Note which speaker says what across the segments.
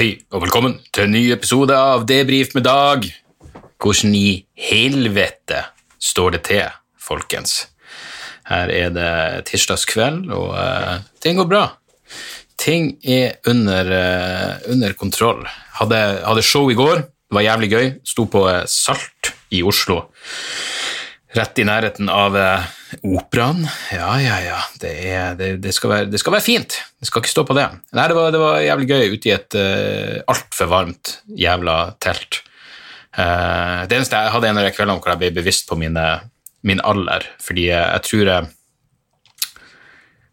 Speaker 1: Hei, og velkommen til en ny episode av Debrif med Dag. Hvordan i helvete står det til, folkens? Her er det tirsdagskveld, og uh, ting går bra. Ting er under, uh, under kontroll. Hadde, hadde show i går, det var jævlig gøy. Sto på eh, Salt i Oslo. Rett i nærheten av eh, operaen. Ja, ja, ja. Det, er, det, det, skal være, det skal være fint. Det skal ikke stå på det. Nei, det var, det var jævlig gøy ute i et uh, altfor varmt jævla telt. Uh, det eneste jeg hadde en av de kveldene hvor jeg ble bevisst på mine, min alder, fordi jeg, jeg tror jeg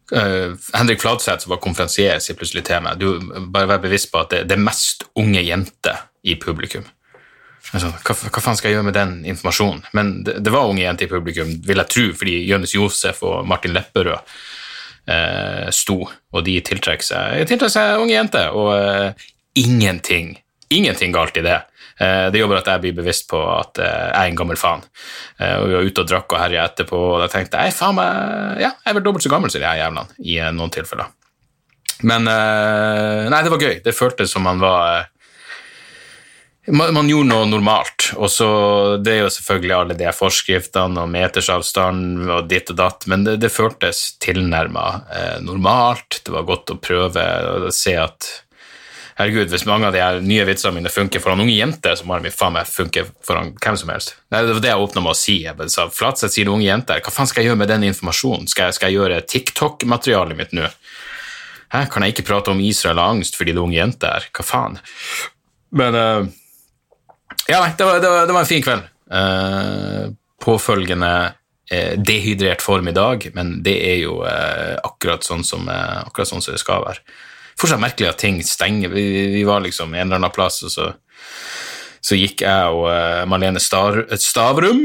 Speaker 1: Uh, Henrik Fladseth, som var konferansier, sier plutselig til meg du bare vær bevisst på at det, det er mest unge jenter i publikum. Altså, hva, hva, faen skal jeg gjøre med den informasjonen? Men det, det var unge jenter i publikum, vil jeg tro, fordi Jonis Josef og Martin Lepperød eh, sto, og de tiltrekker seg, tiltrekker seg unge jenter, og eh, ingenting, ingenting galt i det. Eh, det gjør bare at jeg blir bevisst på at eh, jeg er en gammel faen. Eh, og Vi var ute og drakk og herja etterpå, og da tenkte jeg faen meg, ja, jeg er vel dobbelt så gammel som de her jævlene i noen tilfeller. Men nei, det var gøy. Det føltes som man var man, man, gjorde noe normalt, og så Det er jo selvfølgelig alle de forskriftene og metersavstand og ditt og datt, men det, det føltes tilnærma eh, normalt. Det var godt å prøve å se at Herregud, hvis mange av de her nye vitsene mine funker foran unge jenter, så må de faen meg funke foran hvem som helst. Nei, det var det jeg åpna med å si. Jeg sa, Flatseth sier unge jenter. Hva faen skal jeg gjøre med den informasjonen? Skal jeg, skal jeg gjøre TikTok-materialet mitt nå? Hæ, kan jeg ikke prate om Israel og angst fordi det er unge jenter? Hva faen? Men uh, ja, nei, det var, det var, det var en fin kveld. Uh, påfølgende uh, dehydrert form i dag, men det er jo uh, akkurat, sånn som, akkurat sånn som det skal være. Fortsatt merkelig at ting stenger. Vi, vi var liksom en eller annen plass, og så, så gikk jeg og Marlene Star, Stavrum,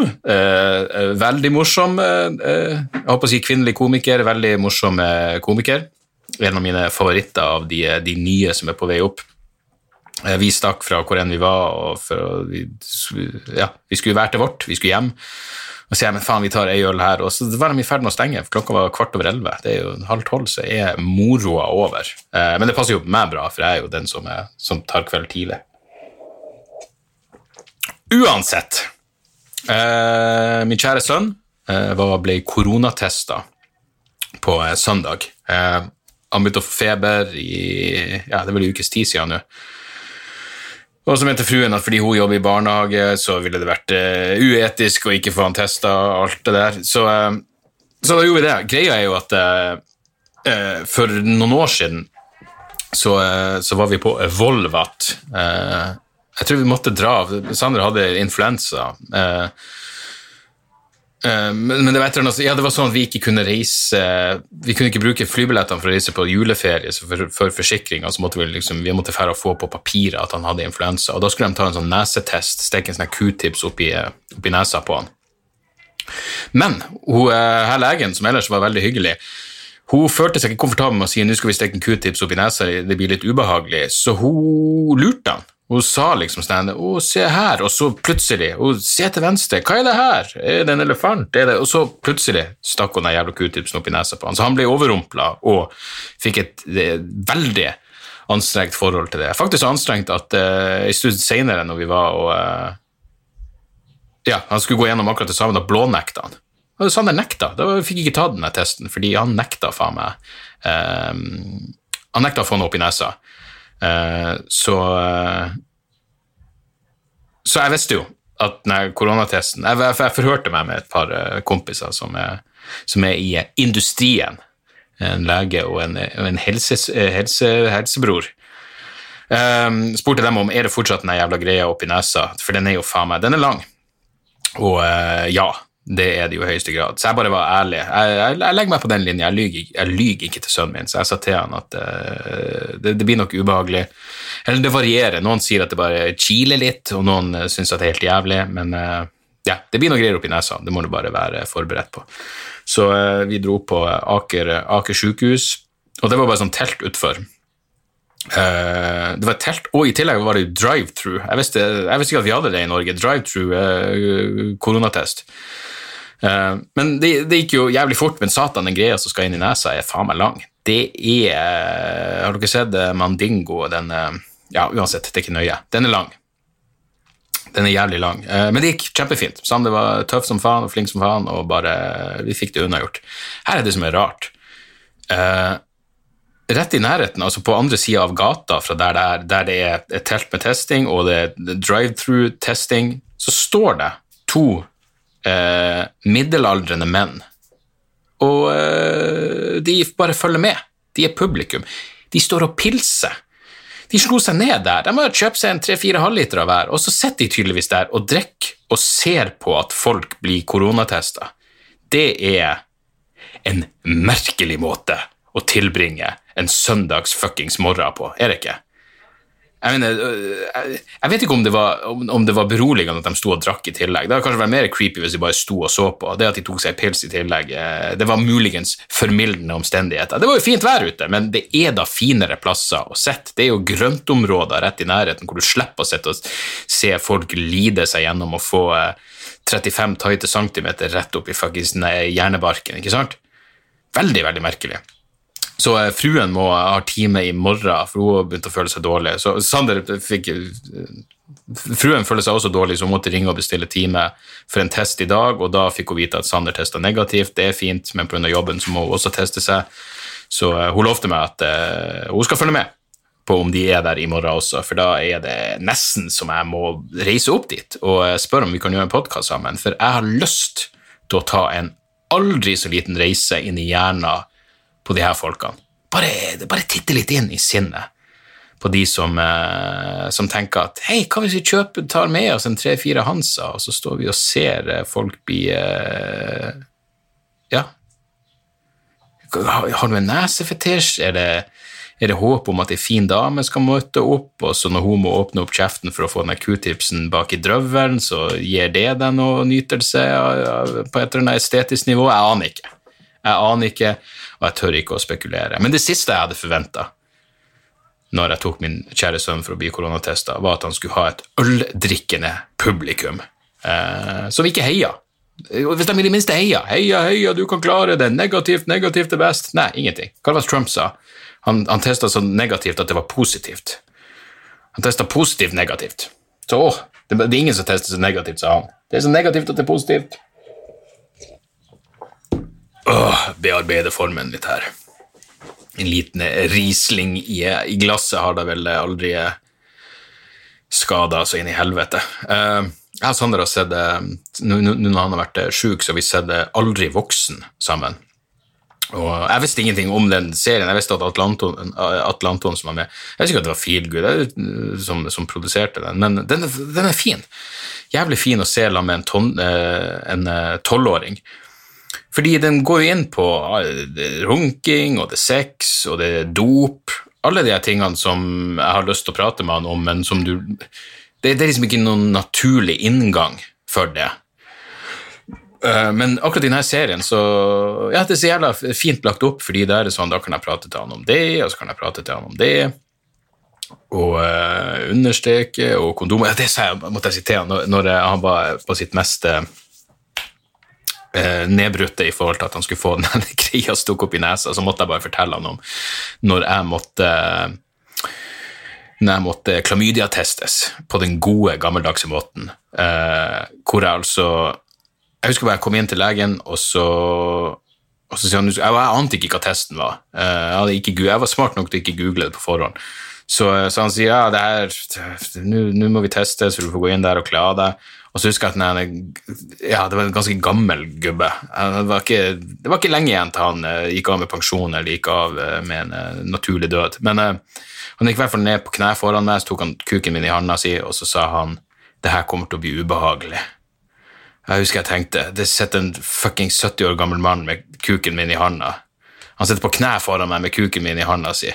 Speaker 1: veldig morsom Jeg håper å si kvinnelig komiker, veldig morsom komiker. En av mine favoritter av de, de nye som er på vei opp. Eh, vi stakk fra hvor enn vi var, og for, ja, vi skulle være til vårt, vi skulle hjem. Og sier jeg men faen, vi tar ei øl her, og så var de i ferd med å stenge, for klokka var kvart over elleve. Det er jo halv tolv, så er moroa over. Eh, men det passer jo meg bra, for jeg er jo den som, er, som tar kveld tidlig. Uansett. Eh, min kjære sønn eh, ble koronatesta på eh, søndag. Eh, han begynte å få feber i ja, det vel en ukes tid siden nå. Og så mente fruen at fordi hun jobber i barnehage, så ville det vært uh, uetisk å ikke få han testa og alt det der. Så, uh, så, da gjorde vi det. Greia er jo at uh, for noen år siden så, så var vi på Volvat. jeg tror vi måtte dra. Sander hadde influensa. Uh, Eh, men det var, ja, det var sånn vi ikke kunne reise Vi kunne ikke bruke flybillettene for å reise på juleferie så for, for forsikringa. Så måtte vi liksom, vi måtte fære og få på papiret at han hadde influensa. Og da skulle de ta en sånn nesetest, stikke en sånn q-tips oppi, oppi nesa på han. Men hun, eh, her legen, som ellers var veldig hyggelig, hun følte seg ikke komfortabel med å si nå skal vi stikke en q-tips opp i nesa, det blir litt ubehagelig, så hun lurte han. Hun sa liksom sånn Å, se her. Og så plutselig Å, se til venstre. Hva er det her? Er det en elefant? Det? Og så plutselig stakk hun den jævla q-tipsen opp i nesa på han. Så han ble overrumpla og fikk et veldig anstrengt forhold til det. Faktisk så anstrengt at uh, en stund seinere, når vi var og uh, Ja, han skulle gå gjennom akkurat det samme, da blånekta han. Og så Sander nekta. Da fikk jeg ikke tatt den testen, fordi han nekta faen meg. Um, han nekta å få den opp i nesa. Eh, så eh, Så jeg visste jo at den koronatesten jeg, jeg, jeg, forhørte meg med et par eh, kompiser som er, som er i industrien. En lege og en, en helse, helse, helsebror. Um, spurte dem om er det fortsatt den jævla greia oppi nesa, for den er jo faen meg Den er lang. Og uh, ja, det er det jo i høyeste grad. Så jeg bare var ærlig. Jeg, jeg, jeg legger meg på den linja. Jeg jeg lyger, ikke til sønnen min. Så jeg sa til han at uh, det, det, blir nok ubehagelig. Eller det varierer. Noen sier at det bare kiler litt, og noen uh, syns at det er helt jævlig. Men uh, ja, det blir noe greier oppi nesa. Det må du bare være forberedt på. Så uh, vi dro på Aker, Aker sykehus, og det var bare sånn telt utfor. Uh, det var telt, og i tillegg var det drive-through. Jeg, jeg visste ikke at vi hadde det i Norge. Drive-through uh, koronatest. Uh, men det, det, gikk jo jævlig fort, men satan, den greia som skal inn i nesa, er faen meg lang. Det er Har dere sett Mandingo, den ja, uansett, det er ikke nøye. Den er lang. Den er jævlig lang. Eh, men det gikk kjempefint. Sander var tøff som faen og flink som faen, og bare vi fikk det unnagjort. Her er det som er rart. Eh, rett i nærheten, altså på andre sida av gata fra der det, er, der det er et telt med testing og det er drive-through-testing, så står det to eh, middelaldrende menn. Og eh, de bare følger med. De er publikum. De står og pilser. De slo seg ned der. De har kjøpt seg en tre-fire av hver, og så sitter de tydeligvis der og drikker og ser på at folk blir koronatesta. Det er en merkelig måte å tilbringe en søndags fuckings morgen på, er det ikke? Jeg, mener, øh, jeg vet ikke om det, var, om det var beroligende at de sto og drakk i tillegg. Det hadde kanskje vært mer creepy hvis de bare sto og så på. Det at de tok seg pils i tillegg, øh, det var muligens formildende omstendigheter. Det var jo fint vær ute, men det er da finere plasser å sitte. Det er jo grøntområder rett i nærheten hvor du slipper å sitte og se folk lide seg gjennom og få 35 øh, tighte centimeter rett opp i fuckings hjernebarken, ikke sant? Veldig, veldig merkelig. Så eh, fruen må ha time i morgen, for hun har begynt å føle seg dårlig. Så Sander fikk Fruen føler seg også dårlig, så hun måtte ringe og bestille time for en test i dag, og da fikk hun vite at Sander testa negativt. Det er fint, men pga. jobben så må hun også teste seg. Så uh, hun lovte meg at hun skal følge med på om de er der i morgen også, for da er det nesten som jeg må reise opp dit og spørre om vi kan gjøre en podkast sammen, for jeg har lyst til å ta en aldri så liten reise inn i hjernen på de her folkene. Bare, bare titte litt inn i sinnet på de som, eh, som tenker at hei, hva hvis vi kjøper, tar med oss en tre-fire Hansa, og så står vi og ser eh, folk bli eh, Ja. Har du en nesefetisj? Er det, er det håp om at ei en fin dame skal møte opp, og så når hun må åpne opp kjeften for å få den q-tipsen bak i drøvelen, så gir det deg noe nytelse på et eller annet estetisk nivå? Jeg aner ikke. Jeg aner ikke og jeg tør ikke å spekulere. Men det siste jeg hadde forventa når jeg tok min kjære sønn for å bli koronatesta, var at han skulle ha et øldrikkende publikum eh, som ikke heia. Hvis de i det minste heia. Heia, heia, du kan klare det. Negativt, negativt er best. Nei, ingenting. Hva var det Trump sa? Han, han testa så negativt at det var positivt. Han testa positivt negativt. Så å, det, det, er ingen som tester så negativt, sa han. Det er så negativt at det er positivt. Åh, bearbeide formen litt her. En liten Riesling i, i glasset har da vel aldri skada så inn i helvete. Uh, jeg og Sander har sett Nå når han har vært sjuk, så vi sett Aldri voksen sammen. Og Jeg visste ingenting om den serien. Jeg visste at Atlanton, Atlanton som var med Jeg visste ikke at det var Feelgood som, som produserte den, men den, den, er fin. Jævlig fin å se sammen med en tolvåring. Fordi den går jo inn på runking, og det er sex, og det er dop. Alle de tingene som jeg har lyst til å prate med han om, men som du Det, det er liksom ikke noen naturlig inngang for det. Eh, men akkurat i denne serien så ja, det er så jævla fint lagt opp, fordi det er sånn, da kan jeg prate til han om det, og så kan jeg prate til han om det. Og uh, understreke og kondomer. Ja, det sa jeg, måtte jeg han når, når han var på sitt meste eh, nedbrutte i forhold til at han skulle få den greia stukket opp i nesa, så måtte jeg bare fortelle han om når jeg måtte når jeg måtte klamydiatestes på den gode, gammeldagse måten. Eh, hvor jeg altså Jeg husker bare jeg kom inn til legen, og så og så sier han, Jeg, jeg ante ikke hva testen var. Eh, jeg, ikke, jeg, var smart nok til ikke google det på forhånd. Så, så han sier ja, det her, nå må vi teste, så du får gå inn der og kle av deg. Og så husker jeg at nei, ja, det var en ganske gammel gubbe. Det var ikke, det var ikke lenge igjen til han uh, gikk av med pensjon eller gikk av uh, med en uh, naturlig død. Men han gikk i hvert fall ned på kne foran meg, så tok han kuken min i handa si, og så sa han det her kommer til å bli ubehagelig. Jeg husker jeg tenkte det sitter en fucking 70 år gammel mann med kuken min i handa. Han sitter på kne foran meg med kuken min i handa si.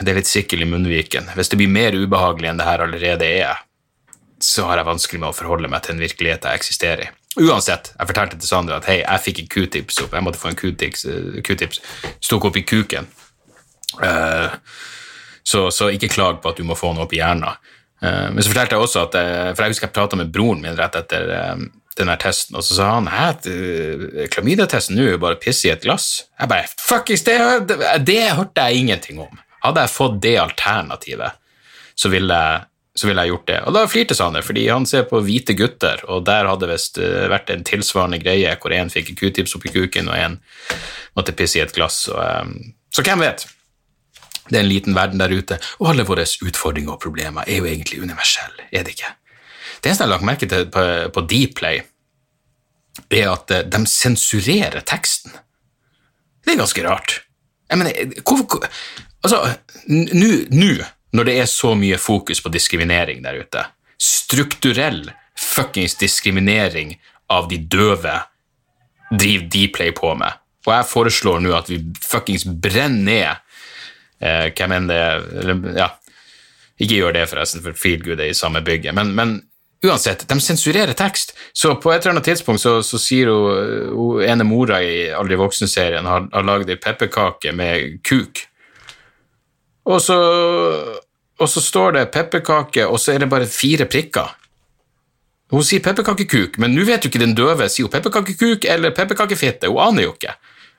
Speaker 1: Det er litt sikkel i munnviken. Hvis det blir mer ubehagelig enn det her allerede er, så har jeg vanskelig med å forholde meg til en virkelighet jeg eksisterer i. Uansett, jeg fortalte til Sandra at hei, jeg fikk en q-tips opp, jeg måtte få en q-tips, Stok opp i kuken. Uh, så, så, ikke klag på at du må få noe opp i hjernen. Uh, men så fortalte jeg også at For jeg husker jeg prata med broren min rett etter den her testen, og så sa han at klamydiatesten nå er jo bare piss i et glass. Jeg bare fuckings, det, det, det hørte jeg ingenting om. Hadde jeg fått det alternativet, så ville jeg, så ville jeg gjort det. Og da flirte Sander, fordi han ser på Hvite gutter, og der hadde visst uh, vært en tilsvarende greie hvor én fikk q-tips oppi kuken, og én måtte pisse i et glass. Og, um, så hvem vet? Det er en liten verden der ute, og alle våre utfordringer og problemer er jo egentlig universelle, er det ikke? Det eneste jeg har lagt merke til på, på Dplay, er at uh, de sensurerer teksten. Det er ganske rart. Jeg mener, hvorfor Altså, nå, når det er så mye fokus på diskriminering der ute, strukturell fuckings diskriminering av de døve driver Dplay på med, og jeg foreslår nå at vi fuckings brenner ned eh, hvem enn det eller, ja, Ikke gjør det, forresten, for Feelgood er i samme bygget, men, men uansett, de sensurerer tekst. Så på et eller annet tidspunkt så, så sier hun, hun ene mora i Aldri voksen-serien har, har lagd ei pepperkake med kuk. Og så, og så står det pepperkake, og så er det bare fire prikker. Hun sier pepperkakekuk, men nå vet jo ikke den døve sier hun pepperkakekuk eller pepperkakefitte. Hun aner jo ikke.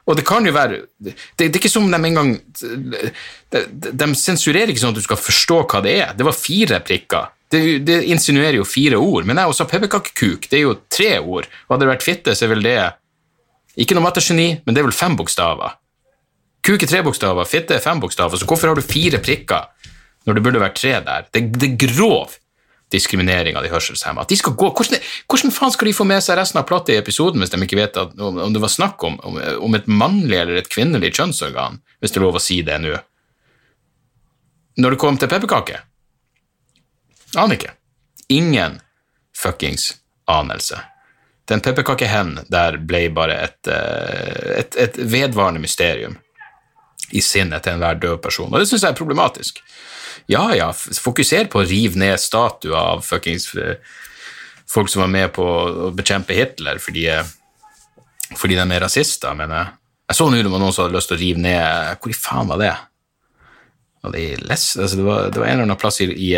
Speaker 1: Og det kan jo være Det, det er ikke som de engang de, de, sensurerer ikke sånn at du skal forstå hva det er. Det var fire prikker. Det, det insinuerer jo fire ord, men jeg også pepperkakekuk. Det er jo tre ord. Og hadde det vært fitte, så er vel det ikke noe mattegeni, men det er vel fem bokstaver. Kuk er tre bokstaver, fitte er fem bokstaver, så hvorfor har du fire prikker når det burde vært tre der? Det, det er grov diskriminering av de hørselshemma. De skal gå, hvordan, hvordan, faen skal de få med seg resten av plattet i episoden hvis de ikke vet at, om, om, det var snakk om, om, om, et mannlig eller et kvinnelig kjønnsorgan, hvis det er lov å si det nå? Når det kom til pepperkake? Aner ikke. Ingen fuckings anelse. Den pepperkakehen der ble bare et, eh, et, et vedvarende mysterium i sinnet til enhver død person, og det syns jeg er problematisk. Ja ja, fokuser på å rive ned statuer av fuckings eh, folk som var med på å bekjempe Hitler fordi, fordi de er rasister, mener jeg. Jeg så nå det var noen som hadde lyst til å rive ned Hvor i faen var det? Var det, altså det, var, det var en eller annen plass i, i,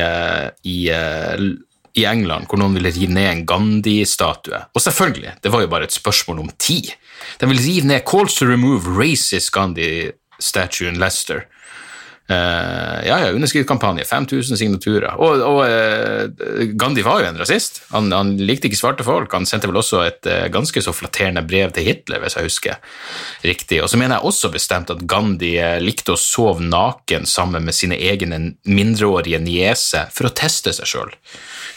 Speaker 1: i, i England hvor noen ville rive ned en Gandhi-statue. Og selvfølgelig, det var jo bare et spørsmål om tid. De ville rive ned Calls to remove racist Gandhi statue in Leicester. Uh, ja, ja, underskriftskampanje, 5000 signaturer. Og, og uh, Gandhi var jo en rasist. Han, han, likte ikke svarte folk. Han sendte vel også et uh, ganske så flatterende brev til Hitler, hvis jeg husker riktig. Og så mener jeg også bestemt at Gandhi likte å sove naken sammen med sine egne mindreårige niese for å teste seg sjøl,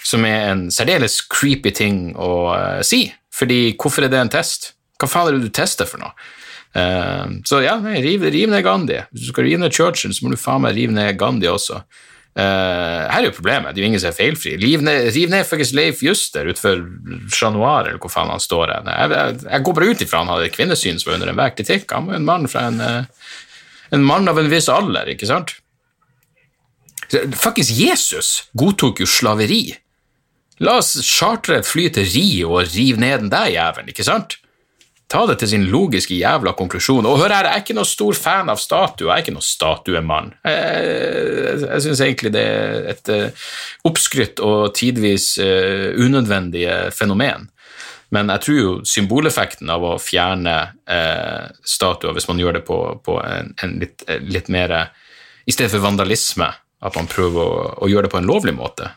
Speaker 1: som er en særdeles creepy ting å si. Fordi hvorfor er det en test? Hva faen er det du tester for noe? Uh, så ja, riv, riv, ned Gandhi. Hvis du skal rive ned Churchill, så må du faen meg rive ned Gandhi også. Uh, her er jo problemet, det er jo ingen som er feilfri. Riv ned, ned faktisk Leif Juster utenfor Chat Noir, eller hvor faen han står hen. Jeg, jeg, jeg, går bare ut ifra han hadde et kvinnesyn som var under enhver kritikk. Han var en mann fra en, uh, en mann av en viss alder, ikke sant? Fuckings Jesus godtok jo slaveri. La oss chartre et fly til Rio og rive ned den der jævelen, ikke sant? Ta det til sin logiske jævla konklusjon. Og hør her, jeg er ikke noe stor fan av statuer, jeg er ikke noe statuemann. Jeg, jeg, jeg syns egentlig det er et uh, oppskrytt og tidvis uh, unødvendig fenomen. Men jeg tror jo symboleffekten av å fjerne uh, statuer, hvis man gjør det på, på en, en litt, litt, mer I stedet for vandalisme, at man prøver å, å gjøre det på en lovlig måte,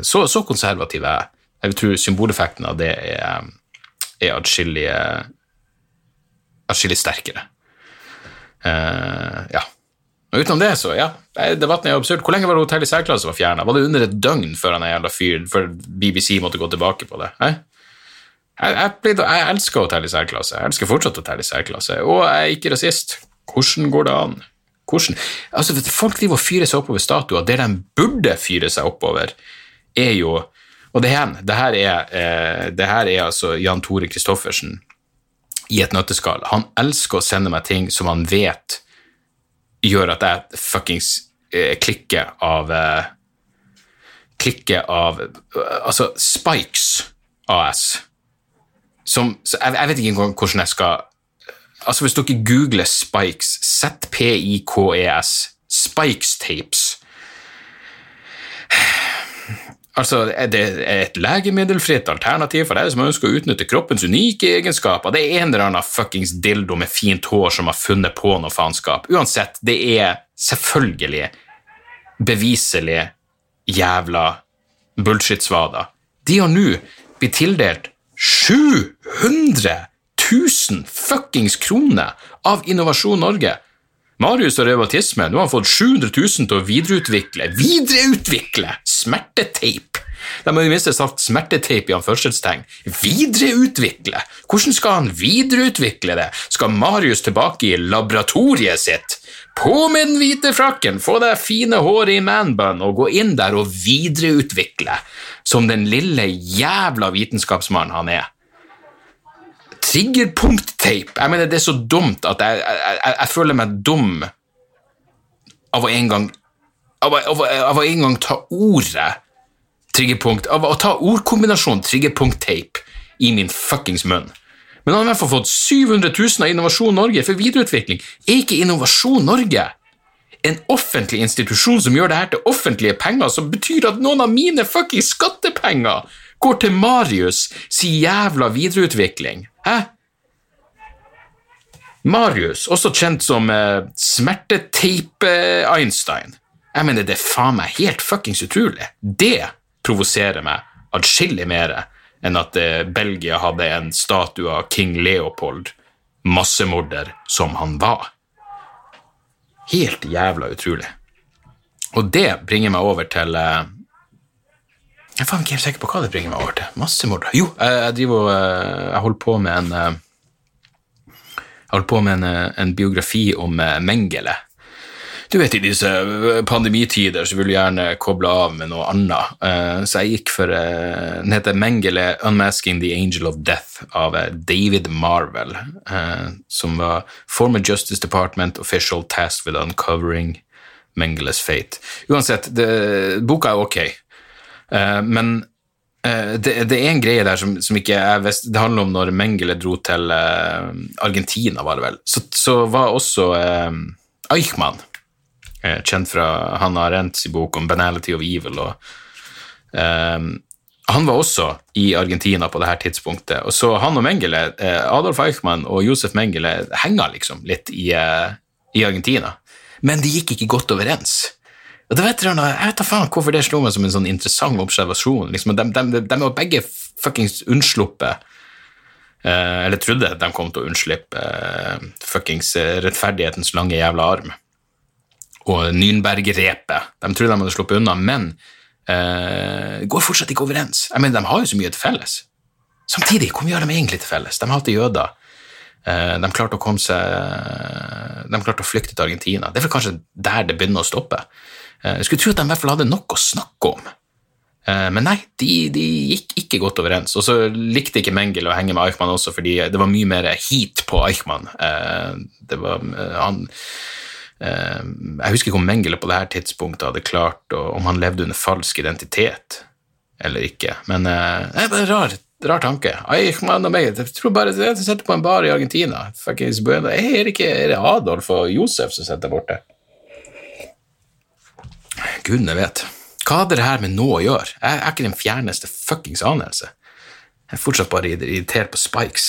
Speaker 1: så, så konservativ er jeg. Jeg tror symboleffekten av det er, er atskillige atskillig sterkere. Uh, ja. Og utenom det, så ja, debatten er absurd. Hvor lenge var det Hotell i særklasse var fjerna? Var det under et døgn før han jævla fyren, før BBC måtte gå tilbake på det? Eh? Jeg, jeg, jeg, jeg, elsker Hotell i særklasse. Jeg elsker fortsatt Hotell i særklasse. Og jeg er ikke rasist. Hvordan går det an? Hvordan? Altså, folk driver og fyrer seg oppover statuer. Det de burde fyre seg oppover, er jo Og det her, det her, er, eh, det her er altså Jan Tore Christoffersen i et nøtteskall. Han elsker å sende meg ting som han vet gjør at jeg fuckings eh, klikker av eh, Klikker av eh, Altså, Spikes AS. Som jeg, jeg vet ikke engang hvordan jeg skal Altså, hvis dere googler Spikes, Z-P-I-K-E-S, Spikes Tapes Altså, er det et legemiddelfritt alternativ for deg som ønsker å utnytte kroppens unike egenskaper? Det er en eller annen fuckings dildo med fint hår som har funnet på noe faenskap. Uansett, det er selvfølgelig beviselig jævla bullshit-svader. De har nå blitt tildelt 700 000 fuckings kroner av Innovasjon Norge. Marius og revmatisme, nå har han fått 700 000 til å videreutvikle Videreutvikle smerteteip! De har i det minste sagt smerteteip i anførselstegn. Videreutvikle? Hvordan skal han videreutvikle det? Skal Marius tilbake i laboratoriet sitt? På med den hvite frakken, få deg fine håret i manbun og gå inn der og videreutvikle, som den lille jævla vitenskapsmannen han er. Triggerpunktteip. Jeg mener, det er så dumt at jeg, jeg, jeg, jeg føler meg dum av å en gang av, av, av å en gang ta ordet triggerpunkt, av å ta ordkombinasjonen triggerpunkt-tape i min fuckings munn. Men han har i hvert fall fått 700 000 av Innovasjon Norge for videreutvikling. Er ikke Innovasjon Norge en offentlig institusjon som gjør det her til offentlige penger, som betyr at noen av mine fuckings skattepenger går til Marius si jævla videreutvikling? Hæ? Marius, også kjent som uh, smerteteip-Einstein. Jeg mener, det er faen meg helt fuckings utrolig. Det provoserer meg atskillig mer enn at eh, Belgia hadde en statue av king Leopold, massemorder som han var. Helt jævla utrolig. Og det bringer meg over til eh, Jeg er faen ikke helt sikker på hva det bringer meg over til. Massemorder. Jo, jeg, driver og Jeg holder på med en jeg holdt på med en, en biografi om Mengele. Du vet, i disse pandemitider så vil du gjerne koble av med noe annet. Så jeg gikk for Den heter Mengele Unmasking the Angel of Death av David Marvel, som var former Justice Department official tasked with uncovering Mengeles fate. Uansett, det, boka er ok, men det, det, er en greie der som, som ikke er vest, Det handler om når Mengele dro til Argentina, var det vel. Så, så var også Eichmann, kjent fra Hanna Arendts bok om 'Banality of Evil'. Og, han var også i Argentina på det her tidspunktet. Og så han og Mengele, Adolf Eichmann og Josef Mengele, henga liksom litt i, i Argentina. Men de gikk ikke godt overens. Og det vet dere, Jeg vet da faen hvorfor det slo meg som en sånn interessant observasjon. Liksom, de, de, de var begge fuckings unnsluppet. Eh, eller trodde de kom til å unnslippe eh, fuckings rettferdighetens lange jævla arm. Og Nürnberg-repet. De trodde de hadde sluppet unna, men eh, går fortsatt ikke overens. Jeg mener, De har jo så mye til felles. Samtidig, hvor mye har de egentlig til felles? De hater jøder. Eh, de klarte å komme seg De klarte å flykte til Argentina. Det er vel kanskje der det begynner å stoppe. Jeg skulle tro at de i hvert fall hadde nok å snakke om. Men nei, de, de, gikk ikke godt overens. Og så likte ikke Mengel å henge med Eichmann også, fordi det var mye mer heat på Eichmann. Det var han Jeg husker ikke om Mengele på det her tidspunktet hadde klart om han levde under falsk identitet eller ikke. Men det er bare rar, rar tanke. Jeg tror bare jeg sitter på en bar i Argentina. Er det ikke er det Adolf og Josef som sitter borte? Gudene vet. Hva hadde det her med nå å gjøre? Jeg er ikke den fjerneste fuckings anelse. Jeg er fortsatt bare irritert på Spikes.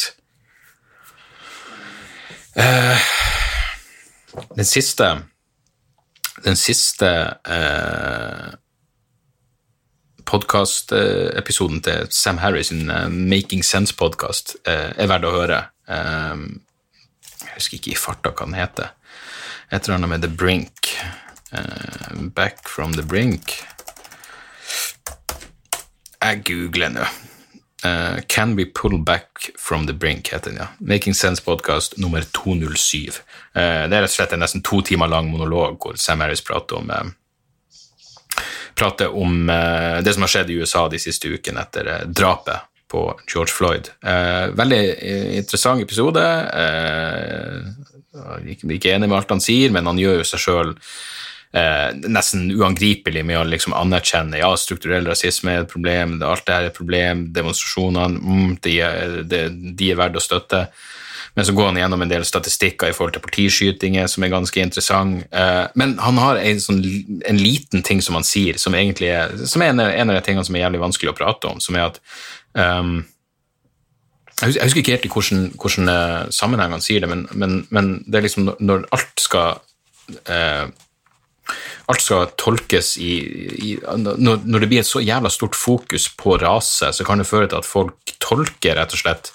Speaker 1: Uh, den siste Den siste eh, podkastepisoden til Sam Harris sin uh, Making Sense-podkast uh, er verdt å høre. Uh, jeg husker ikke i farta hva den heter. Et eller annet med The Brink. Uh, back from the brink. Jeg googler nå. Uh, Can we pull back from the brink, heter den, ja. Making Sense Podcast nummer 207. Uh, det er rett og slett en nesten to timer lang monolog hvor Sam Harris prater om prater om det som har skjedd i USA de siste ukene etter drapet på George Floyd. veldig interessant episode. ikke, ikke enig med alt han sier, men han gjør jo seg sjøl eh, nesten uangripelig med å liksom anerkjenne ja, strukturell rasisme er et problem, alt det her er et problem, demonstrasjonene mm, de, de, de er verdt å støtte. Men så går han gjennom en del statistikker i forhold til politiskytinger som er ganske interessant. Eh, men han har en, sånn, en, liten ting som han sier, som er, som er en, av de tingene som er jævlig vanskelig å prate om, som er at um, jeg husker ikke helt i hvordan, hvilken uh, sammenheng han sier det, men, men, men, det er liksom når alt skal uh, alt skal tolkes i, i når, når, det blir et så jævla stort fokus på rase, så kan det føre til at folk tolker rett og slett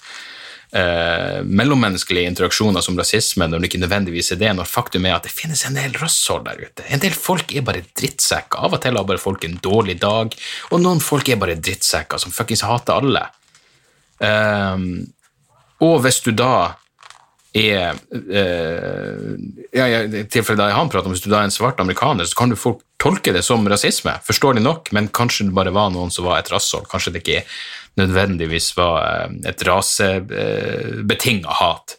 Speaker 1: eh, mellommenneskelige interaksjoner som rasisme når det ikke nødvendigvis er det, når faktum er at det finnes en del rasshold der ute. En del folk er bare drittsekker. Av og til har bare folk en dårlig dag, og noen folk er bare drittsekker som fuckings hater alle. Eh, og hvis du da er eh, ja, I tilfellet da han prater om, Hvis du da er en svart amerikaner, så kan du folk tolke det som rasisme, forståelig nok, men kanskje det bare var noen som var et rasshold. Kanskje det ikke nødvendigvis var eh, et rasebetinga eh, hat.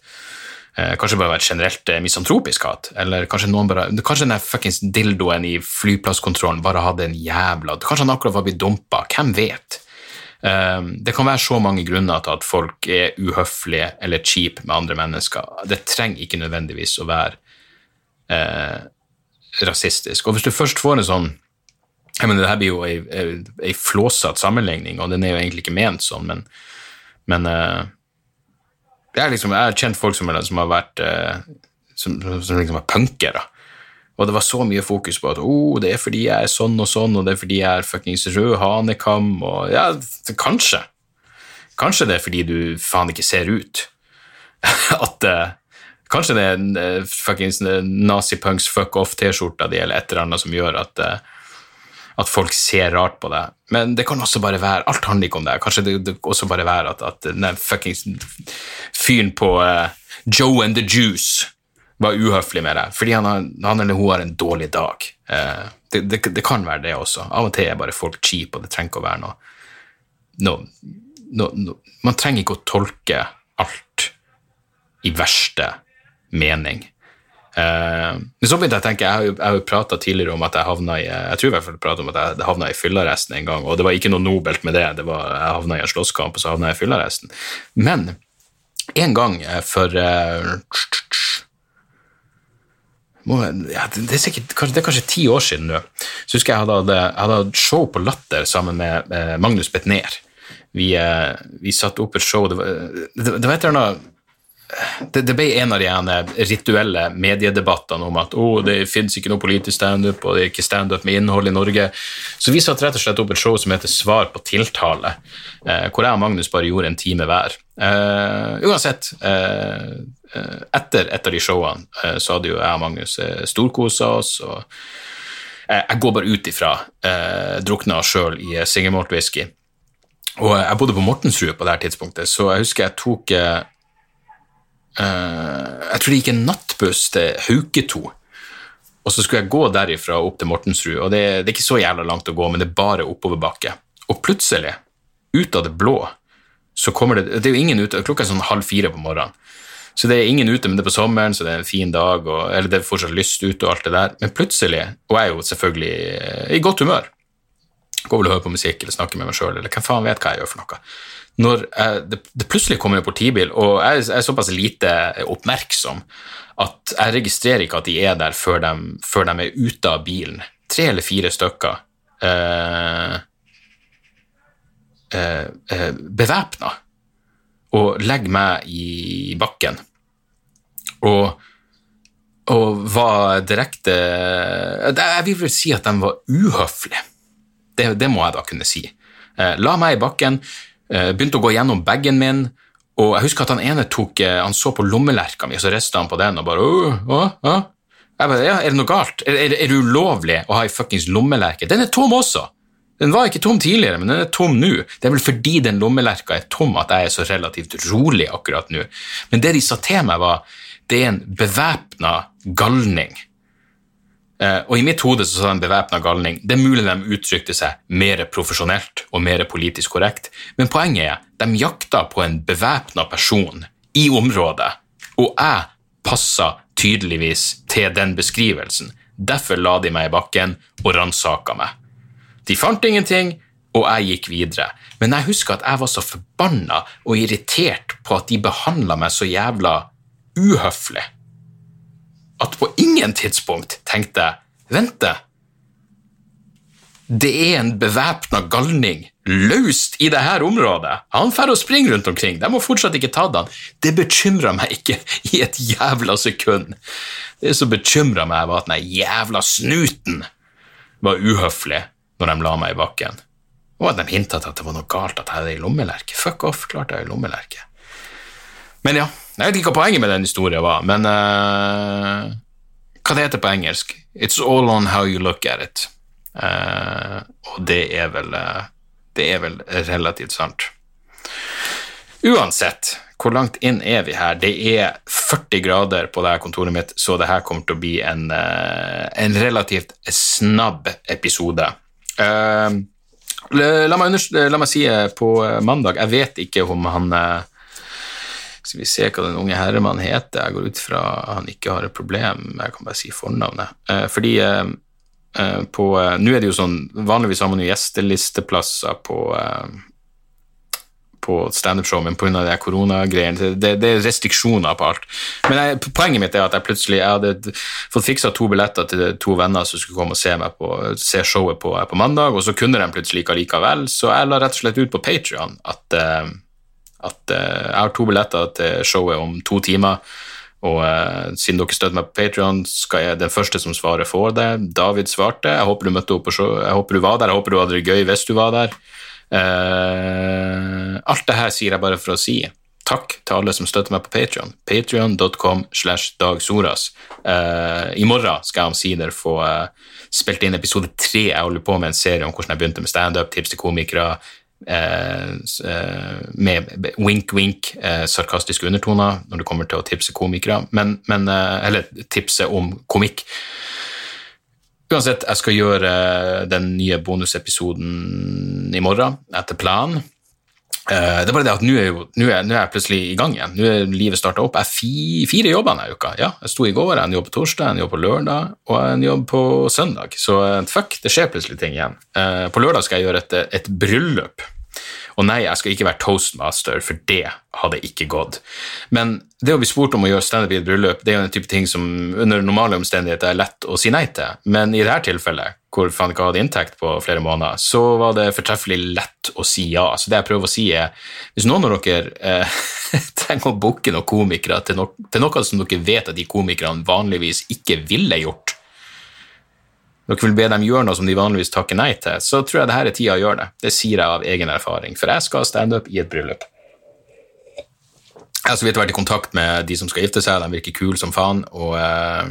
Speaker 1: Eh, kanskje bare var et generelt misantropisk hat. Eller kanskje noen bare, kanskje den fuckings dildoen i flyplasskontrollen bare hadde en jævla Kanskje han akkurat var blitt dumpa. Hvem vet? Ehm, det kan være så mange grunner til at folk er uhøflige eller cheap med andre mennesker. Det trenger ikke nødvendigvis å være eh, rasistisk. Og hvis du først får en sånn jeg mener, det her blir jo ei, ei, flåsete sammenligning, og den er jo egentlig ikke ment sånn, men, men eh, jeg, liksom, jeg, har kjent folk som, som har vært eh, som, som liksom er punkere. Og det var så mye fokus på at oh, det er fordi jeg er sånn og sånn, og det er fordi jeg er fuckings rød hanekam, og ja, kanskje. Kanskje det er fordi du faen ikke ser ut. at uh, Kanskje det er uh, fuckings nazipunks fuck off-T-skjorta di eller et eller annet som gjør at, uh, at folk ser rart på deg. Men det kan også bare være Alt handler ikke om det. Kanskje det, det også bare være at, at den fuckings fyren på Joe and the Juice var uhøflig med deg fordi han, han, eller hun har en dårlig dag. Eh, det, det, det, kan være det også. Av og til er bare folk cheap, og det trenger ikke å være noe, noe, noe, noe Man trenger ikke å tolke alt i verste mening. Eh, men så begynte jeg å tenke, jeg har jo, jo prata tidligere om at jeg havna i jeg tror i hvert fall om at jeg havna i fyllearresten en gang, og det var ikke noe nobelt med det. det var, Jeg havna i en slåsskamp, og så havna jeg i fyllearresten. Men en gang for uh, ja, det, er sikkert, det, er kanskje ti år siden nå. Så husker jeg hadde, hadde show på Latter sammen med eh, Magnus Betnér. Vi, eh, vi satte opp et show Det var, det, det var et eller annet det, det, ble en av de rituelle mediedebattene om at oh, det finnes ikke noe politisk standup, og det er ikke standup med innhold i Norge. Så vi satte rett og slett opp et show som heter Svar på tiltale, eh, hvor jeg og Magnus bare gjorde en time hver. Eh, uansett, eh, etter et av de showene uh, så hadde jo jeg og Magnus uh, storkosa oss. og Jeg går bare ut ifra eh, drukna sjøl i singelmalt whisky. Og jeg bodde på Mortensrud på det her tidspunktet, så jeg husker jeg tok Jeg tror det gikk en nattbuss til Hauketo. Og så skulle jeg gå derifra opp til Mortensrud, og det, det er ikke så jævla langt å gå, men det er bare oppoverbakke. Og plutselig, ut av det blå, så kommer det Det er jo ingen ute, klokka er sånn halv fire på morgenen. Så det er ingen ute, men det er på sommeren, så det er en fin dag, og, eller det er fortsatt lyst ute og alt det der. Men plutselig, og jeg er jo selvfølgelig eh, i godt humør, går vel og hører på musikk eller snakker med meg sjøl, eller hvem faen vet hva jeg gjør for noe. Når jeg, det, det, plutselig kommer en politibil, og jeg, jeg, er såpass lite oppmerksom at jeg registrerer ikke at de er der før de, før de er ute av bilen. Tre eller fire stykker. Eh, eh, eh bevæpna og legger meg i bakken. Og, og var direkte Jeg vil vel si at de var uhøflige. Det, det må jeg da kunne si. Eh, la meg i bakken, eh, begynte å gå gjennom bagen min. Og jeg husker at han ene tok, han så på lommelerka mi, og så rista han på den og bare åh, åh. Jeg bare, ja, Er det noe galt? Er, er, er det ulovlig å ha ei fuckings lommelerke? Den er tom også! Den var ikke tom tidligere, men den er tom nå. Det er vel fordi den lommelerka er tom at jeg er så relativt rolig akkurat nå. Men det de sa til meg, var det er en bevæpna galning. Eh, og i mitt hode så sa de bevæpna galning. Det er mulig de uttrykte seg mer profesjonelt og mer politisk korrekt, men poenget er de jakta på en bevæpna person i området, og jeg passa tydeligvis til den beskrivelsen. Derfor la de meg i bakken og ransaka meg. De fant ingenting, og jeg gikk videre. Men jeg husker at jeg var så forbanna og irritert på at de behandla meg så jævla uhøflig, at på ingen tidspunkt tenkte jeg Vente, det er en bevæpna galning løst i det her området. Han får å springe rundt omkring. De må fortsatt ikke ta han. Det bekymra meg ikke i et jævla sekund. Det som bekymra meg, var at den jævla snuten var uhøflig når de la meg i bakken. Og at de hinta til at det var noe galt at jeg hadde ei lommelerke. Fuck off, klart jeg har ei lommelerke. Men ja, jeg vet ikke hva poenget med den historien var, men uh, Hva det heter på engelsk? It's all on how you look at it. Uh, og det er vel uh, Det er vel relativt sant. Uansett, hvor langt inn er vi her? Det er 40 grader på det her kontoret mitt, så det her kommer til å bli en, en relativt snabb episode. La, meg la, meg si på mandag Jeg vet ikke om han skal vi se hva den unge herremannen heter. Jeg går ut fra han ikke har et problem. Jeg kan bare si fornavnet. Fordi Eh, på eh, Nå er det jo sånn Vanligvis har man jo gjestelisteplasser på eh, på standup-show, men pga. koronagreiene det, det er restriksjoner på alt. Men jeg, poenget mitt er at jeg plutselig jeg hadde fått fiksa to billetter til to venner som skulle komme og se, på, se showet på, på, mandag, og så kunne de plutselig ikke likevel, så jeg la rett og slett ut på Patrion at, at jeg har to billetter til showet om to timer. Og uh, siden dere støtter meg på Patrion, skal jeg den første som svarer, få det. David svarte. Jeg håper du møtte opp på show. jeg håper du var der. Jeg håper du hadde det gøy hvis du var der. Uh, alt det her sier jeg bare for å si takk til alle som støtter meg på Patrion. Patrion.com slash dagsoras. Uh, I morgen skal jeg omsider få spilt inn episode tre. Jeg holder på med en serie om hvordan jeg begynte med standup, tips til komikere, Eh, eh, med wink-wink, eh, sarkastiske undertoner når det kommer til å tipse komikere, men, men, eller tipse om komikk. Uansett, jeg skal gjøre den nye bonusepisoden i morgen, etter planen. Det er bare det at nå er, er, er jeg plutselig i gang igjen. Nå er livet starta opp. Jeg fi, fire jobber denne uka. Ja, jeg sto i går, en jobb på torsdag, en jobb på lørdag og en jobb på søndag. Så fuck, det skjer plutselig ting igjen. På lørdag skal jeg gjøre et, et bryllup og nei, jeg skal ikke være toastmaster, for det hadde ikke gått. Men det å bli spurt om å gjøre standup i et bryllup, det er jo en type ting som under normale omstendigheter er lett å si nei til. Men i dette tilfellet, hvor faen ikke hadde inntekt på flere måneder, så var det fortreffelig lett å si ja. Så det jeg prøver å si, er hvis noen av dere eh, trenger å booke noen komikere til, no til noe som dere vet at de komikerne vanligvis ikke ville gjort, dere vil be dem gjøre noe som de vanligvis takker nei til, så tror jeg det her er tida å gjøre det. Det sier jeg av egen erfaring, for jeg skal standup i et bryllup. Jeg har så vidt vært i kontakt med de som skal gifte seg, de virker kule som faen. og eh,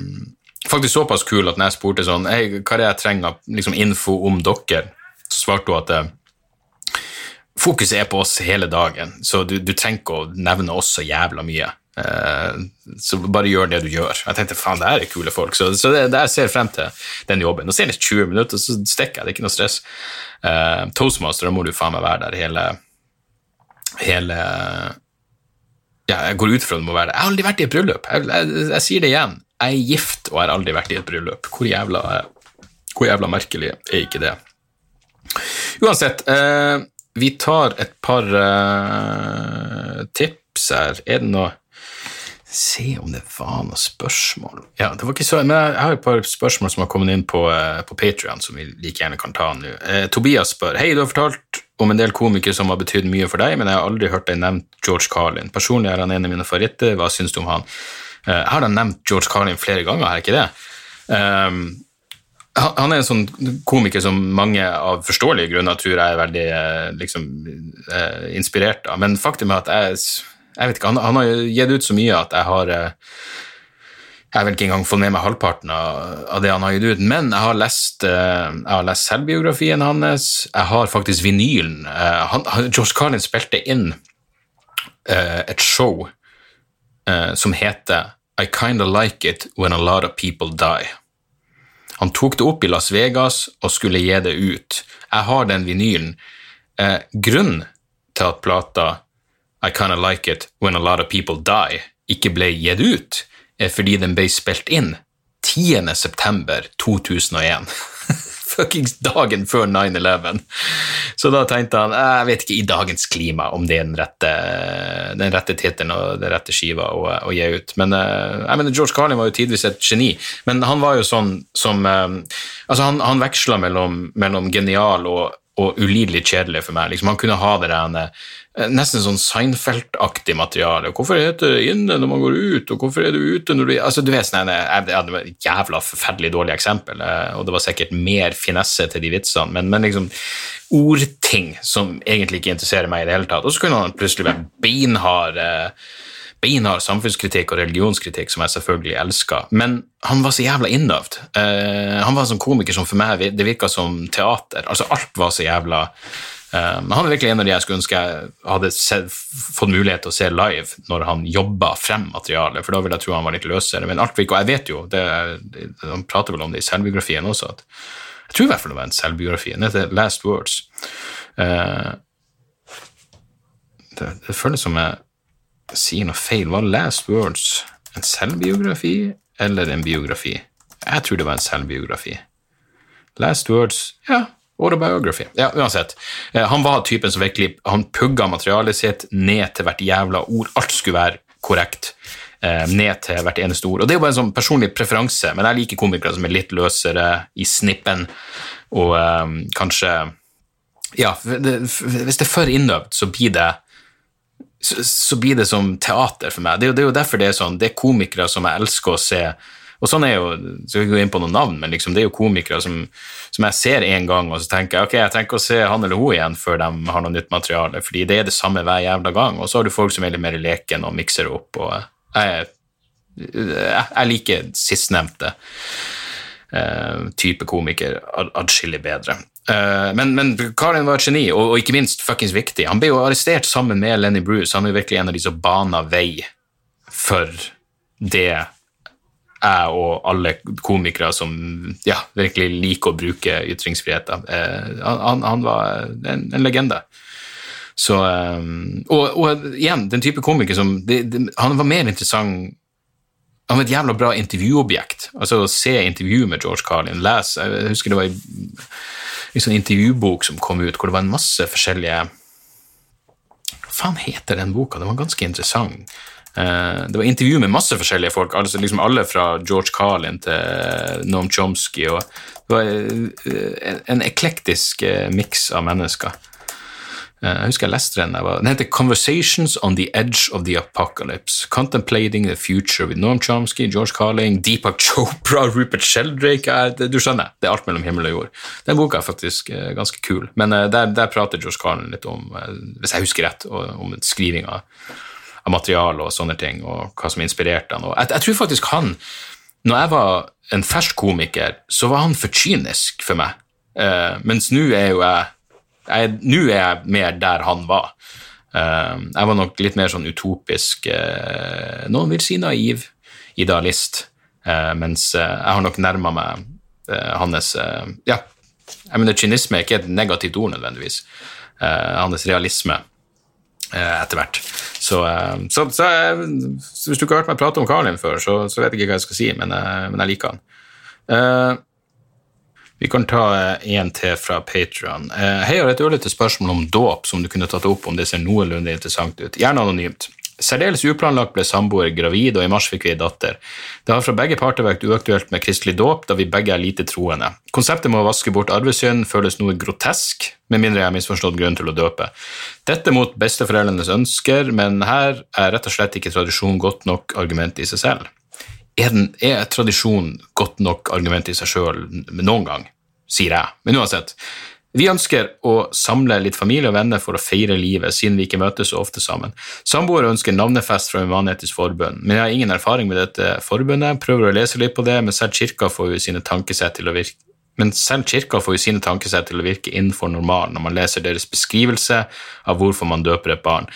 Speaker 1: Faktisk såpass kule at når jeg spurte sånn, hey, hva er det jeg trenger liksom info om dere, så svarte hun at eh, fokuset er på oss hele dagen, så du, du trenger ikke å nevne oss så jævla mye. Eh, så bare gjør det du gjør. Jeg tenkte faen, det her er kule folk, så, så det, det jeg ser frem til den jobben. Nå ser det 20 minutter, så stikker jeg, det er ikke noe stress. Uh, Toastmaster, da må du faen meg være der hele hele Ja, jeg går ut fra du må være der. Jeg har aldri vært i et bryllup. Jeg, jeg, jeg, sier det igjen. Jeg er gift og har aldri vært i et bryllup. Hvor jævla, hvor jævla merkelig er ikke det? Uansett, uh, vi tar et par tips her. Er det noe se om det var noen spørsmål Ja, det var ikke så, men Jeg har et par spørsmål som har kommet inn på, uh, på Patrion, som vi like gjerne kan ta nå. Eh, Tobias spør Hei, du har fortalt om en del komikere som har betydd mye for deg, men jeg har aldri hørt deg nevnt George Carlin. Personlig er han en av mine favoritter. Hva syns du om han? Eh, jeg har da nevnt George Carlin flere ganger, har jeg ikke det? Um, han er en sånn komiker som mange av forståelige grunner tror jeg er veldig liksom, inspirert av, men faktum er at jeg jeg vet ikke, han, han, har gitt ut så mye at jeg har eh, jeg vel ikke engang fått med meg halvparten av, av det han har gitt ut, men jeg har lest, uh, jeg har lest selvbiografien hans. Jeg har faktisk vinylen. Uh, han, Josh Carlin spilte inn et show som heter I Kinda Like It When A Lot of People Die. Han tok det opp i Las Vegas og skulle gi det ut. Jeg har den vinylen. grunnen til at plata i Kinda Like It When A Lot of People Die ikke ble gitt ut, er fordi den ble spilt inn 10. september 2001. fuckings dagen før 9-11. Så da tenkte han jeg vet ikke i dagens klima om det er den rette, den rette tittelen og den rette skiva å, å gi ut. Men jeg mener, George Carlin var jo tidvis et geni, men han var jo sånn som Altså, han, han veksla mellom, mellom genial og og ulidelig kjedelig for meg. Liksom, han kunne ha det der eh, nesten sånn Seinfeld-aktig materiale. Hvorfor heter det inne når man går ut, og hvorfor er du ute når du altså, du vet, sånn, jeg, Det var et jævla forferdelig dårlig eksempel, eh, og det var sikkert mer finesse til de vitsene, men, men liksom ordting som egentlig ikke interesserer meg i det hele tatt. Og så kunne han plutselig være beinhard eh, beinhard samfunnskritikk og religionskritikk, som jeg selvfølgelig elska, men han var så jævla innøvd. Han var en sånn komiker som for meg det virka som teater. Altså, alt var så jævla uh, Han er virkelig en av de jeg skulle ønske jeg hadde sett, fått mulighet til å se live når han jobba frem materialet, for da ville jeg tro han var litt løsere. Men alt virka, og jeg vet jo, det, han prater vel om det i selvbiografien også, at jeg tror i hvert fall det var en selvbiografi. Den heter Last Words. Uh, det, det føles som jeg sier noe feil. Var Last Words en selvbiografi eller en biografi? Jeg tror det var en selvbiografi. Last Words Ja, autobiography. Ja, uansett. Eh, han var typen som virkelig Han pugga materialet sitt ned til hvert jævla ord. Alt skulle være korrekt. Eh, ned til hvert eneste ord. Og Det er jo bare en sånn personlig preferanse, men jeg liker komikere som er litt løsere i snippen, og um, kanskje Ja, hvis det er for innøvd, så blir det så, så, blir det som teater for meg. Det er, jo, det er, jo, derfor det er sånn. Det er komikere som jeg elsker å se. Og sånn er jo, Skal ikke gå inn på noen navn, men liksom, det er jo komikere som, som jeg ser én gang, og så tenker jeg ok, jeg trenger å se han eller hun igjen før de har noe nytt materiale, fordi det er det samme hver jævla gang. Og så har du folk som er litt mer leken og mikser opp, og jeg, jeg liker sistnevnte uh, type komiker adskillig bedre. Uh, men, men Karin var et geni, og, og, ikke minst fuckings viktig. Han ble jo arrestert sammen med Lenny Bruce. Han er jo virkelig en av de som bana vei for det jeg og alle komikere som ja, virkelig liker å bruke ytringsfriheten. Uh, han, han, var en, en legende. Så, um, og, og, igjen, den type komiker som det, det, Han var mer interessant Han var et jævla bra intervjuobjekt. Altså Å se intervju med George Carlin, lese Jeg husker det var en sånn intervjubok som kom ut, hvor det var en masse forskjellige Hva faen heter den boka? Den var ganske interessant. Uh, det var intervju med masse forskjellige folk, altså liksom alle fra George Carlin til Noam Chomsky. og Det var uh, en eklektisk miks av mennesker. Eh, jeg husker jeg leste den. Der. den heter 'Conversations on the Edge of the Apocalypse'. Contemplating the Future with Norm Chomsky, George Carling, Deepak Chopra, Rupert Sheldrake Du skjønner, det er alt mellom himmel og jord. Den boka er faktisk eh, ganske kul, men eh, der, der prater George Carlin litt om, hvis jeg husker rett, om skrivinga av materiale og sånne ting, og hva som inspirerte han. Jeg, jeg tror faktisk han når jeg var en fersk komiker, så var han for kynisk for meg. Uh, mens nå er jo jeg nå er jeg mer der han var. Uh, jeg var nok litt mer sånn utopisk uh, Noen vil si naiv idealist, mens jeg har nok nærma meg hans Ja, jeg mener kynisme er ikke et negativt ord nødvendigvis. hans realisme etter hvert. Så, så, så, så, hvis du ikke har hørt meg prate om Karlin før, så, vet jeg ikke hva jeg skal si, men, men jeg liker han. Vi kan ta en til fra Patrion. Eh, hei, jeg har et ørlite spørsmål om dåp som du kunne tatt opp om det ser noenlunde interessant ut. Gjerne anonymt. Særdeles uplanlagt ble samboer gravid, og i mars fikk vi en datter. Det har fra begge parter vært uaktuelt med kristelig dåp, da vi begge er lite troende. Konseptet med å vaske bort arvesynd føles noe grotesk, med mindre jeg har misforstått grunn til å døpe. Dette mot besteforeldrenes ønsker, men her er rett og slett ikke tradisjon godt nok argument i seg selv er, den, er tradisjon godt nok argument i seg sjøl noen gang, sier jeg. Men uansett. Vi ønsker å samle litt familie og venner for å feire livet, siden vi ikke møtes så ofte sammen. Samboere ønsker navnefest fra Human-Etisk Forbund, men jeg har ingen erfaring med dette forbundet. Prøver å lese litt på det, men selv kirka får jo sine tankesett til å virke men selv kirka får jo sine tankesett til å virke innenfor normalen når man leser deres beskrivelse av hvorfor man døper et barn.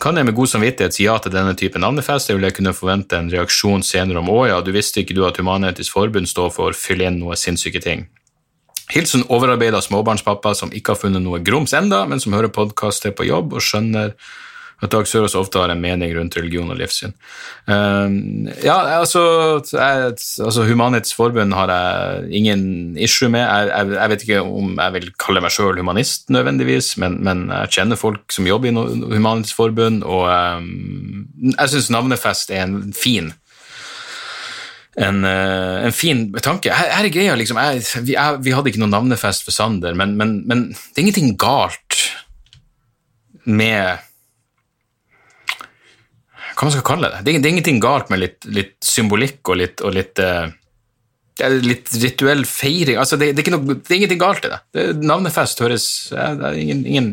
Speaker 1: Kan jeg med god samvittighet si ja til denne type navnefest, eller vil jeg kunne forvente en reaksjon senere om å ja, du visste ikke du at Human-Etisk Forbund står for fyll inn noe sinnssyke ting. Hilsen overarbeida småbarnspappa som ikke har funnet noe grums enda, men som hører podkaster på jobb og skjønner At Dag Sørås ofte har en mening rundt religion og livssyn. Um, ja, altså, jeg, altså Human-Etisk Forbund har jeg ingen issue med. Jeg, jeg, jeg, vet ikke om jeg vil kalle meg sjøl humanist nødvendigvis, men, men, jeg kjenner folk som jobber i Human-Etisk Forbund, og um, jeg syns navnefest er en fin en, uh, en, fin tanke. Her, her er greia, liksom, jeg, vi, jeg, vi, hadde ikke noen navnefest for Sander, men, men, men det er ingenting galt med hva man skal kalle det. Det er, det er ingenting galt med litt, litt symbolikk og litt, og litt, uh, litt rituell feiring. Altså, det, det, er noe, det, er ingenting galt i det. det navnefest høres Det er ingen, ingen,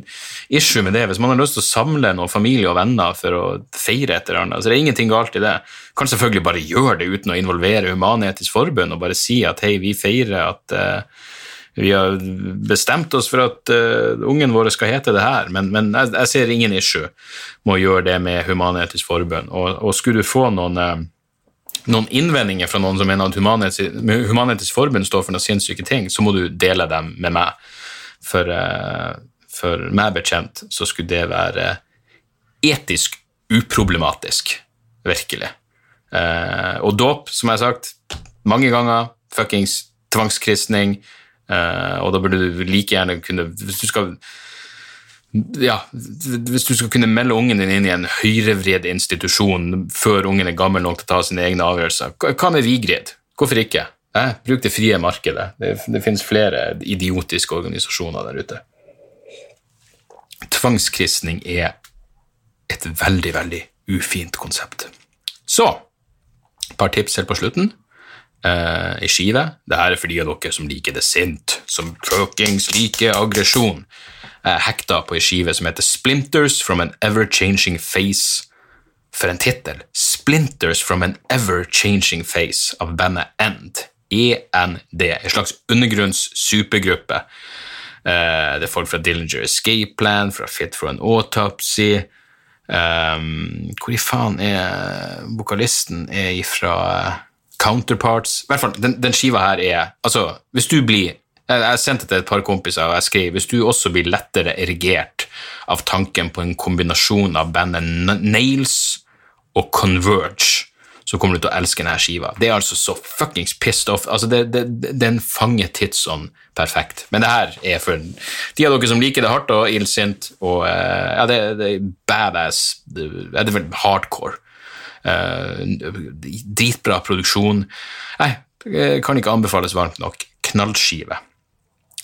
Speaker 1: issue med det. Hvis man har lyst til å samle noen familie og venner for å feire et eller annet, så det er ingenting galt i det. Kan selvfølgelig bare gjøre det uten å involvere Human-Etisk Forbund og bare si at hei, vi feirer at uh, vi har bestemt oss for at uh, ungen vår skal hete det her, men, men jeg, jeg, ser ingen issue med å gjøre det med Human-Etisk Forbund. Og, og, skulle du få noen, uh, noen innvendinger fra noen som mener at Human-Etisk Forbund står for noen sinnssyke ting, så må du dele dem med meg. For, uh, for meg bekjent så skulle det være etisk uproblematisk, virkelig. og dåp, som jeg har sagt mange ganger, fuckings tvangskristning Uh, og da burde du like gjerne kunne Hvis du skal ja, hvis du skal kunne melde ungen din inn i en høyrevridd institusjon før ungen er gammel nok til å ta sine egne avgjørelser, hva med Vigrid? Hvorfor ikke? Eh, bruk det frie markedet. Det, det finnes flere idiotiske organisasjoner der ute. Tvangskristning er et veldig, veldig ufint konsept. Så et par tips helt på slutten eh, I skive. Det her er for de av dere som liker det sint, som fuckings liker aggresjon. Jeg hekta på ei skive som heter Splinters from an Ever-Changing Face. For en tittel! Splinters from an Ever-Changing Face av bandet End. END. En slags undergrunns-supergruppe. Uh, det er folk fra Dillinger Escape Plan, fra Fit for an Autopsy. Um, hvor i faen er vokalisten? Er ifra counterparts. I hvert fall, den, den skiva her er Altså, hvis du blir jeg, sendte til et par kompiser og jeg skrev hvis du også blir lettere erigert av tanken på en kombinasjon av bandet Nails og Converge, så kommer du til å elske denne skiva. Det er altså så fuckings pissed off. Altså, det, det, Den fanger tidsånd perfekt. Men det her er for de av dere som liker det hardt og illsint, og uh, ja, det, det, er badass. Det, det er vel hardcore. Uh, dritbra produksjon. Nei, kan ikke anbefales varmt nok. Knallskive.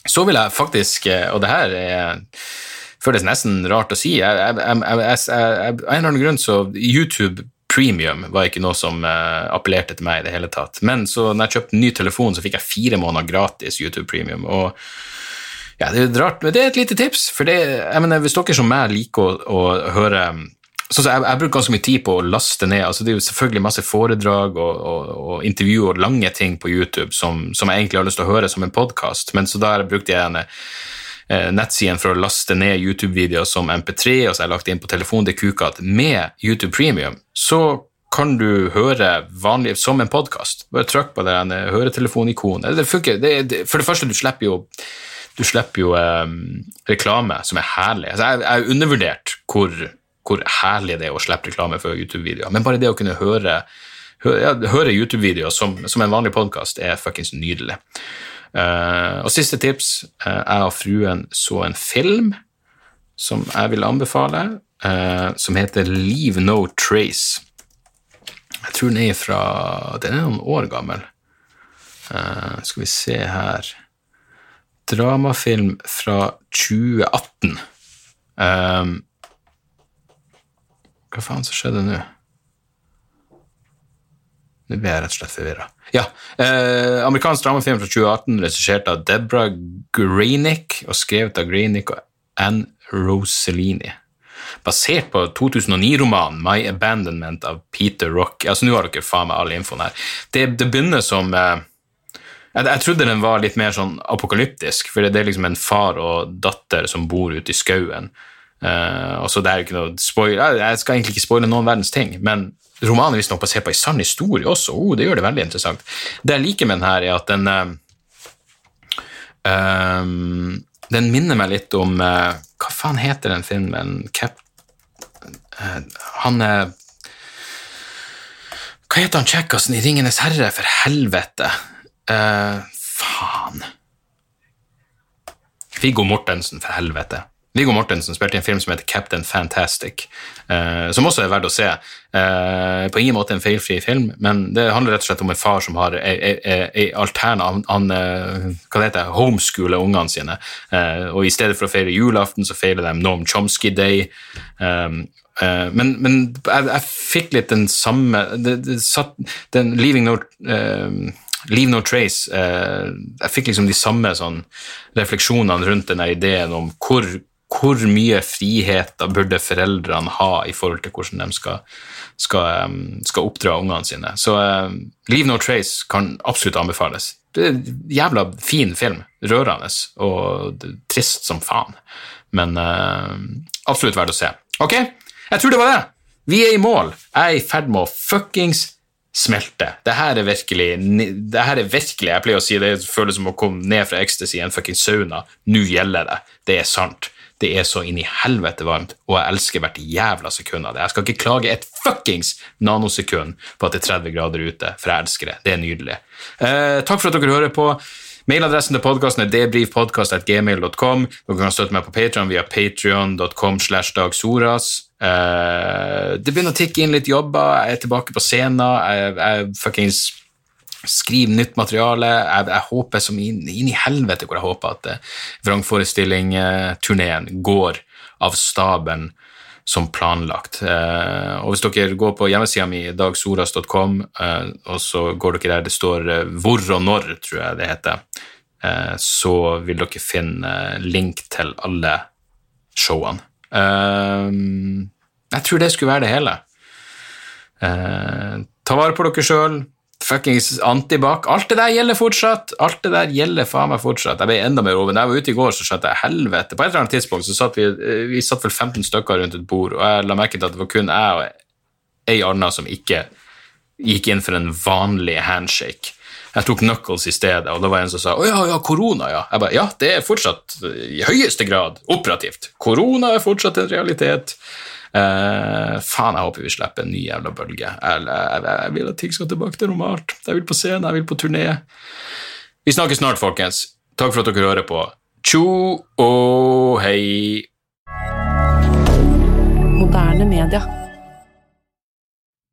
Speaker 1: Så vil jeg faktisk, eh, og det her er, føles nesten rart å si jeg, jeg, jeg, Av en eller annen grunn så YouTube Premium var ikke noe som uh, appellerte til meg i det hele tatt. Men så når jeg kjøpte ny telefon, så fikk jeg fire måneder gratis YouTube Premium. og ja, Det er rart, men det er et lite tips. for det, mener, Hvis dere som meg liker å, å høre så, jeg, jeg, bruker ganske mye tid på å laste ned. altså Det er jo selvfølgelig masse foredrag og, og, og intervju og lange ting på YouTube som, som, jeg egentlig har lyst til å høre som en podkast, men så da brukte jeg en eh, nettsiden for å laste ned YouTube-videoer som MP3, og så har jeg lagt inn på telefonen. Kuker at med YouTube Premium så kan du høre vanlig som en podkast. Bare trykk på det høretelefonikonet. Det funker. Det, det, for det første, du slipper jo du slipper jo um, reklame som er herlig. Altså, jeg har undervurdert hvor hvor herlig det er å slippe reklame for YouTube-videoer. Men bare det å kunne høre, høre, høre YouTube-videoer som, som, en vanlig podkast er fuckings nydelig. Uh, og siste tips. Uh, jeg og fruen så en film som jeg vil anbefale, uh, som heter Leave No Trace. Jeg tror den er fra Den er noen år gammel. skal vi se her Dramafilm fra 2018. Um, hva faen som skjedde nå? Nå ble jeg rett og slett forvirra. Ja. Eh, amerikansk dramafilm fra 2018, regissert av Debra Greenick og skrevet av Greenick og Anne Rossellini. Basert på 2009-romanen My Abandonment av Peter Rock. Altså, Nå har dere faen meg all infoen her. Det, det begynner som eh, jeg, jeg, trodde den var litt mer sånn apokalyptisk, for det er liksom en far og datter som bor ute i skauen. Uh, og det er jo ikke noe spoil Jeg skal egentlig ikke spoile noen verdens ting, men romanen er visstnok basert på en sann historie også. Oh, det gjør det veldig interessant. Det jeg liker med den her, er at den uh, Den minner meg litt om uh, Hva faen heter den filmen? Cap Han er Hva heter han kjekkasen i Ringenes herre, for helvete? Faen. Viggo Mortensen, for helvete. Viggo Mortensen spilte i en film som heter Captain Fantastic, eh, som også er verdt å se. Eh, på ingen måte en feilfri film, men det handler rett og slett om en far som har ei alterna Han, han eh, hva det homeschooler ungene sine, eh, og i stedet for å feire julaften, så feirer de Noam Chomsky Day. Um, Uh, men, men jeg, jeg, fikk litt den samme det, det satt, den Leaving No uh, Leave No Trace Jeg fikk liksom de samme sånn, refleksjonene rundt den ideen om hvor hvor mye friheter burde foreldrene ha i forhold til hvordan de skal, skal, skal oppdra ungene sine. Så uh, Leave No Trace kan absolutt anbefales. Det er en jævla fin film. Rørende og trist som faen. Men uh, absolutt verdt å se. Ok, jeg tror det var det. Vi er i mål. Jeg er i ferd med å fuckings smelte. Det her er virkelig det her er virkelig, Jeg pleier å si det føles som å komme ned fra ecstasy i en fuckings sauna. Nå gjelder det. Det er sant. Det er så inn i helvete varmt, og jeg elsker hvert jævla sekund av det. Jeg skal ikke klage et fuckings nanosekund på at det er 30 grader ute, for jeg elsker det. Det er nydelig. Eh, takk for at dere hører på. Mailadressen til podkasten er debrifpodkast.gmail.com. Dere kan støtte meg på Patreon via patrion.com. slash dagsoras. Eh, det begynner å tikke inn litt jobber. Jeg er tilbake på scenen. Jeg, jeg fuckings skrive nytt materiale. Jeg, jeg håper som inn, inn, i helvete hvor jeg håper at eh, vrangforestilling-turneen går av staben som planlagt. Eh, og Hvis dere går på hjemmesida mi, dagsoras.com, eh, og så går dere der det står eh, 'hvor og når', tror jeg det heter, eh, så vil dere finne link til alle showene. Eh, jeg tror det skulle være det hele. ta vare på dere sjøl fuckings antibac. Alt det der gjelder fortsatt. Alt det der gjelder faen meg fortsatt. Jeg ble enda mer over. Da jeg var ute i går, så skjønte jeg helvete. På et eller annet tidspunkt så satt vi, eh, vi satt vel 15 stykker rundt et bord, og jeg la merke til at det var kun jeg og ei anna som ikke gikk inn for en vanlig handshake. Jeg tok knuckles i stedet, og da var en som sa 'Å ja, ja, korona, ja'. Jeg bare 'Ja, det er fortsatt i høyeste grad operativt'. Korona er fortsatt en realitet. Uh, faen, jeg håper vi slipper en ny jævla bølge. Jeg, jeg, jeg, vil at ting skal tilbake til normalt. Jeg vil på scenen, jeg vil på turné. Vi snakkes snart, folkens. Takk for at dere hører på. Tjo og hei. Moderne media.